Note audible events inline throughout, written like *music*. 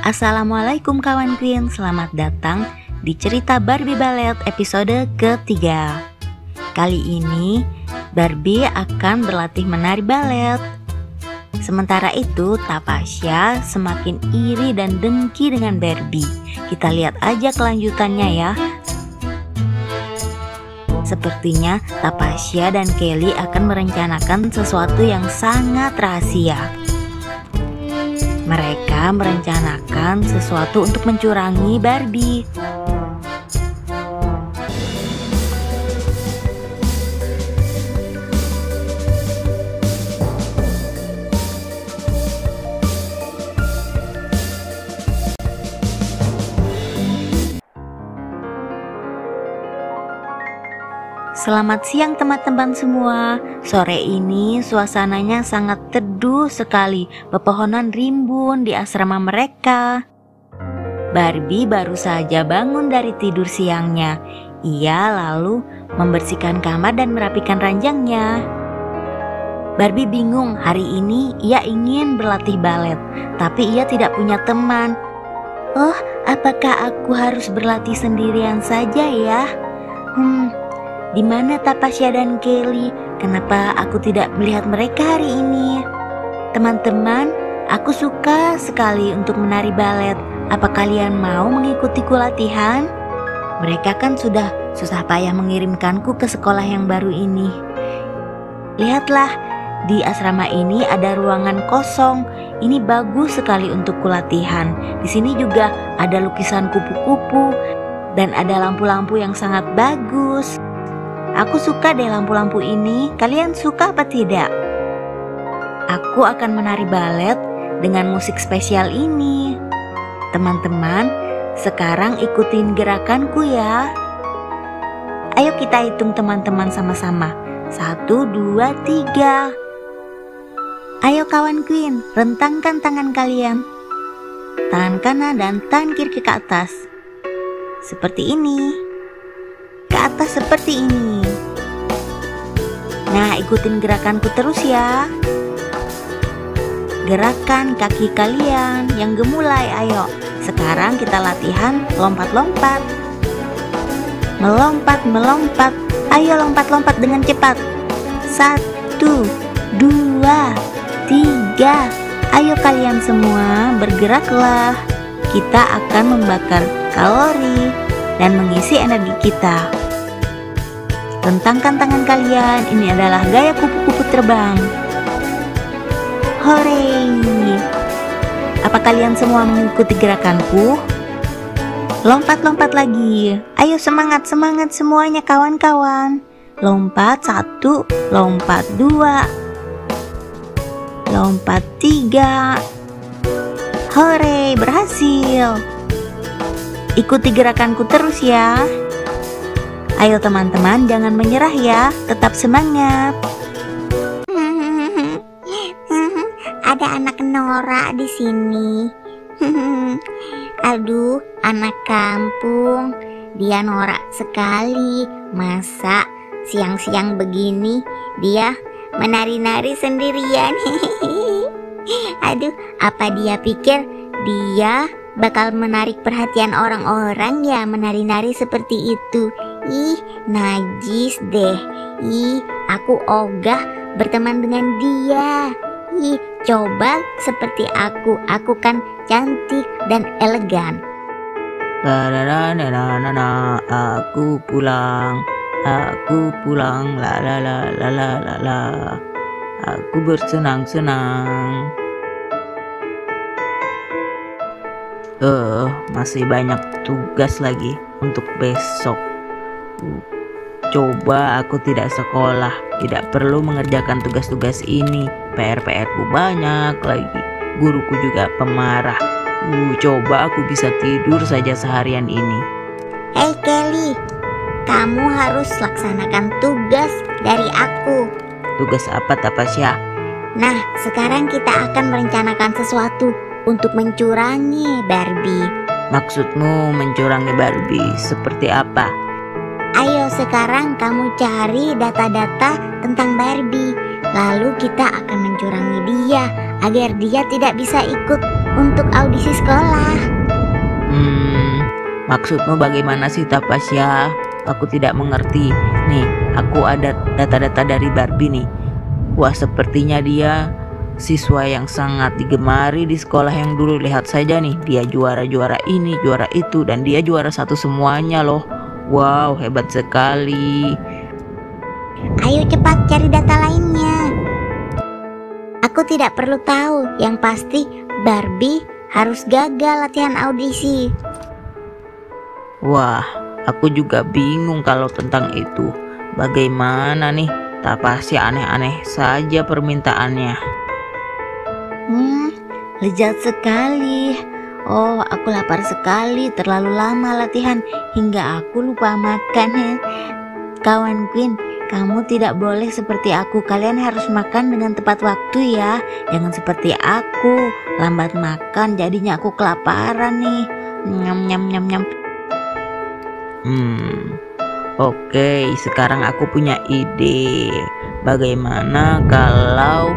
Assalamualaikum kawan Queen, selamat datang di cerita Barbie Ballet episode ketiga. Kali ini Barbie akan berlatih menari balet. Sementara itu Tapasya semakin iri dan dengki dengan Barbie. Kita lihat aja kelanjutannya ya. Sepertinya Tapasya dan Kelly akan merencanakan sesuatu yang sangat rahasia. Mereka merencanakan sesuatu untuk mencurangi Barbie. Selamat siang teman-teman semua. Sore ini suasananya sangat teduh sekali. Pepohonan rimbun di asrama mereka. Barbie baru saja bangun dari tidur siangnya. Ia lalu membersihkan kamar dan merapikan ranjangnya. Barbie bingung hari ini ia ingin berlatih balet Tapi ia tidak punya teman. Oh apakah aku harus berlatih sendirian saja ya? Hmm di mana Tapasya dan Kelly? Kenapa aku tidak melihat mereka hari ini? Teman-teman, aku suka sekali untuk menari balet. Apa kalian mau mengikutiku latihan? Mereka kan sudah susah payah mengirimkanku ke sekolah yang baru ini. Lihatlah, di asrama ini ada ruangan kosong. Ini bagus sekali untuk kulatihan. Di sini juga ada lukisan kupu-kupu dan ada lampu-lampu yang sangat bagus. Aku suka deh lampu-lampu ini. Kalian suka apa tidak? Aku akan menari balet dengan musik spesial ini. Teman-teman, sekarang ikutin gerakanku ya. Ayo kita hitung teman-teman sama-sama. Satu, dua, tiga. Ayo kawan Queen, rentangkan tangan kalian. Tangan kanan dan tangan kiri ke atas. Seperti ini atas seperti ini. Nah, ikutin gerakanku terus ya. Gerakan kaki kalian yang gemulai, ayo. Sekarang kita latihan lompat-lompat. Melompat, melompat. Ayo lompat-lompat dengan cepat. Satu, dua, tiga. Ayo kalian semua bergeraklah. Kita akan membakar kalori dan mengisi energi kita. Rentangkan tangan kalian, ini adalah gaya kupu-kupu terbang. Hore! Apa kalian semua mengikuti gerakanku? Lompat-lompat lagi. Ayo semangat, semangat semuanya kawan-kawan. Lompat satu, lompat dua, lompat tiga. Hore, berhasil. Ikuti gerakanku terus ya. Ayo teman-teman, jangan menyerah ya, tetap semangat. Ada anak Nora di sini. Aduh, anak kampung. Dia norak sekali. Masa siang-siang begini dia menari-nari sendirian? *laughs* Aduh, apa dia pikir dia bakal menarik perhatian orang-orang ya menari-nari seperti itu? Ih, najis deh. Ih, aku ogah berteman dengan dia. Ih, coba seperti aku. Aku kan cantik dan elegan. Aku pulang. Aku pulang la la la la la la la. Aku bersenang-senang. Eh, uh, masih banyak tugas lagi untuk besok. Coba aku tidak sekolah, tidak perlu mengerjakan tugas-tugas ini. PR-PR ku banyak lagi. Guruku juga pemarah. Uh, coba aku bisa tidur saja seharian ini. Hei Kelly, kamu harus laksanakan tugas dari aku. Tugas apa Tapasya? Nah, sekarang kita akan merencanakan sesuatu untuk mencurangi Barbie. Maksudmu mencurangi Barbie seperti apa? Ayo sekarang kamu cari data-data tentang Barbie Lalu kita akan mencurangi dia Agar dia tidak bisa ikut untuk audisi sekolah. Hmm, maksudmu bagaimana sih Tapasya? Aku tidak mengerti. Nih, aku ada data-data dari Barbie nih. Wah, sepertinya dia siswa yang sangat digemari di sekolah yang dulu. Lihat saja nih, dia juara-juara ini, juara itu, dan dia juara satu semuanya loh. Wow, hebat sekali. Ayo cepat cari data lainnya. Aku tidak perlu tahu, yang pasti Barbie harus gagal latihan audisi. Wah, aku juga bingung kalau tentang itu. Bagaimana nih? Tak pasti aneh-aneh saja permintaannya. Hmm, lezat sekali. Oh, aku lapar sekali. Terlalu lama latihan hingga aku lupa makan. *laughs* Kawan Queen, kamu tidak boleh seperti aku. Kalian harus makan dengan tepat waktu ya. Jangan seperti aku, lambat makan jadinya aku kelaparan nih. Nyam nyam nyam nyam. Hmm, oke. Sekarang aku punya ide. Bagaimana kalau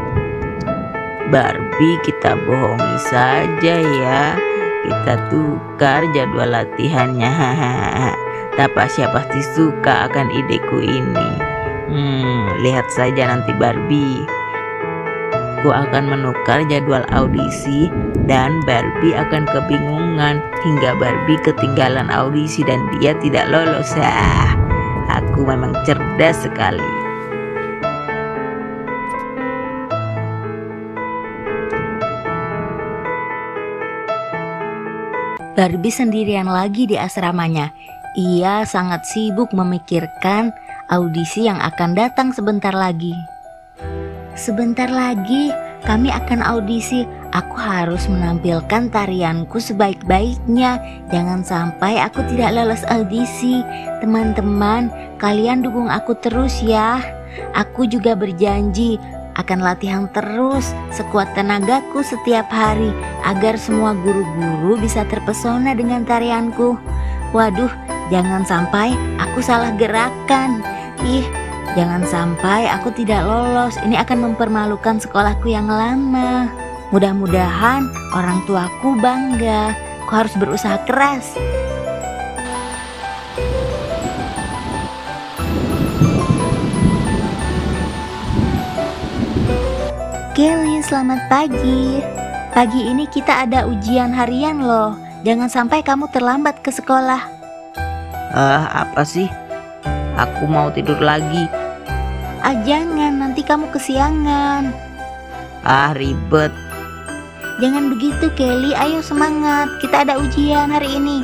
Barbie kita bohongi saja ya? Kita tukar jadwal latihannya. Tapasya pasti suka akan ideku ini. Hmm, lihat saja nanti Barbie. Aku akan menukar jadwal audisi dan Barbie akan kebingungan hingga Barbie ketinggalan audisi dan dia tidak lolos. Ah, aku memang cerdas sekali. Barbie sendirian lagi di asramanya. Ia sangat sibuk memikirkan audisi yang akan datang sebentar lagi. Sebentar lagi kami akan audisi. Aku harus menampilkan tarianku sebaik-baiknya. Jangan sampai aku tidak lolos audisi. Teman-teman, kalian dukung aku terus ya. Aku juga berjanji akan latihan terus sekuat tenagaku setiap hari agar semua guru-guru bisa terpesona dengan tarianku. Waduh, jangan sampai aku salah gerakan. Ih, jangan sampai aku tidak lolos. Ini akan mempermalukan sekolahku yang lama. Mudah-mudahan orang tuaku bangga. Aku harus berusaha keras. Kelly, selamat pagi. Pagi ini kita ada ujian harian loh. Jangan sampai kamu terlambat ke sekolah. Ah, apa sih? Aku mau tidur lagi. Ah, jangan, nanti kamu kesiangan. Ah, ribet. Jangan begitu, Kelly. Ayo semangat. Kita ada ujian hari ini.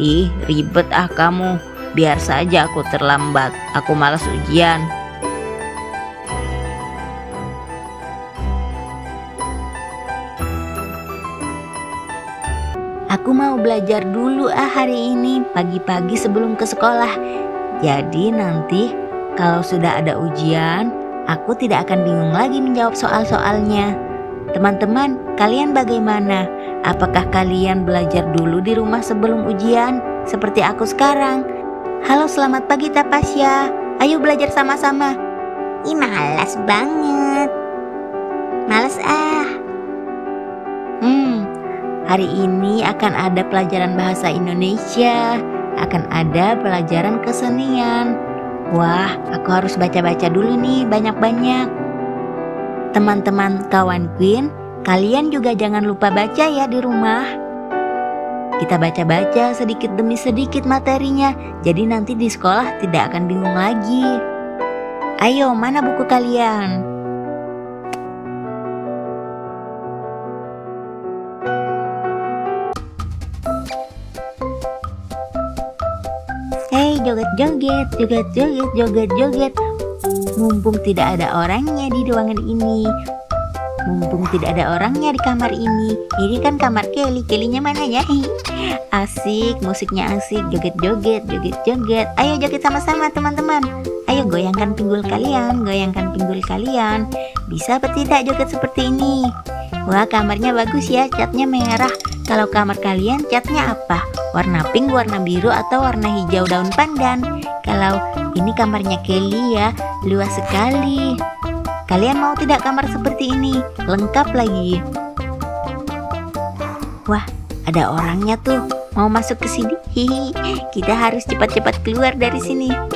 Ih, ribet ah kamu. Biar saja aku terlambat. Aku malas ujian. Aku mau belajar dulu ah hari ini pagi-pagi sebelum ke sekolah. Jadi nanti kalau sudah ada ujian, aku tidak akan bingung lagi menjawab soal-soalnya. Teman-teman, kalian bagaimana? Apakah kalian belajar dulu di rumah sebelum ujian seperti aku sekarang? Halo, selamat pagi Tapasya. Ayo belajar sama-sama. Ih, malas banget. Males ah. Hari ini akan ada pelajaran bahasa Indonesia, akan ada pelajaran kesenian. Wah, aku harus baca-baca dulu nih banyak-banyak. Teman-teman kawan Queen, kalian juga jangan lupa baca ya di rumah. Kita baca-baca sedikit demi sedikit materinya, jadi nanti di sekolah tidak akan bingung lagi. Ayo, mana buku kalian? Joget-joget, joget-joget, joget-joget. Mumpung tidak ada orangnya di ruangan ini. Mumpung tidak ada orangnya di kamar ini. Ini kan kamar Kelly. Kellynya mana ya? *laughs* Asik, musiknya asik. Joget-joget, joget-joget. Ayo joget sama-sama teman-teman. Ayo goyangkan pinggul kalian, goyangkan pinggul kalian. Bisa apa tidak joget seperti ini? Wah, kamarnya bagus ya, catnya merah. Kalau kamar kalian catnya apa? Warna pink, warna biru, atau warna hijau daun pandan? Kalau ini kamarnya Kelly ya, luas sekali. Kalian mau tidak kamar seperti ini? Lengkap lagi. Wah, ada orangnya tuh. Mau masuk ke sini. Hihi, kita harus cepat-cepat keluar dari sini.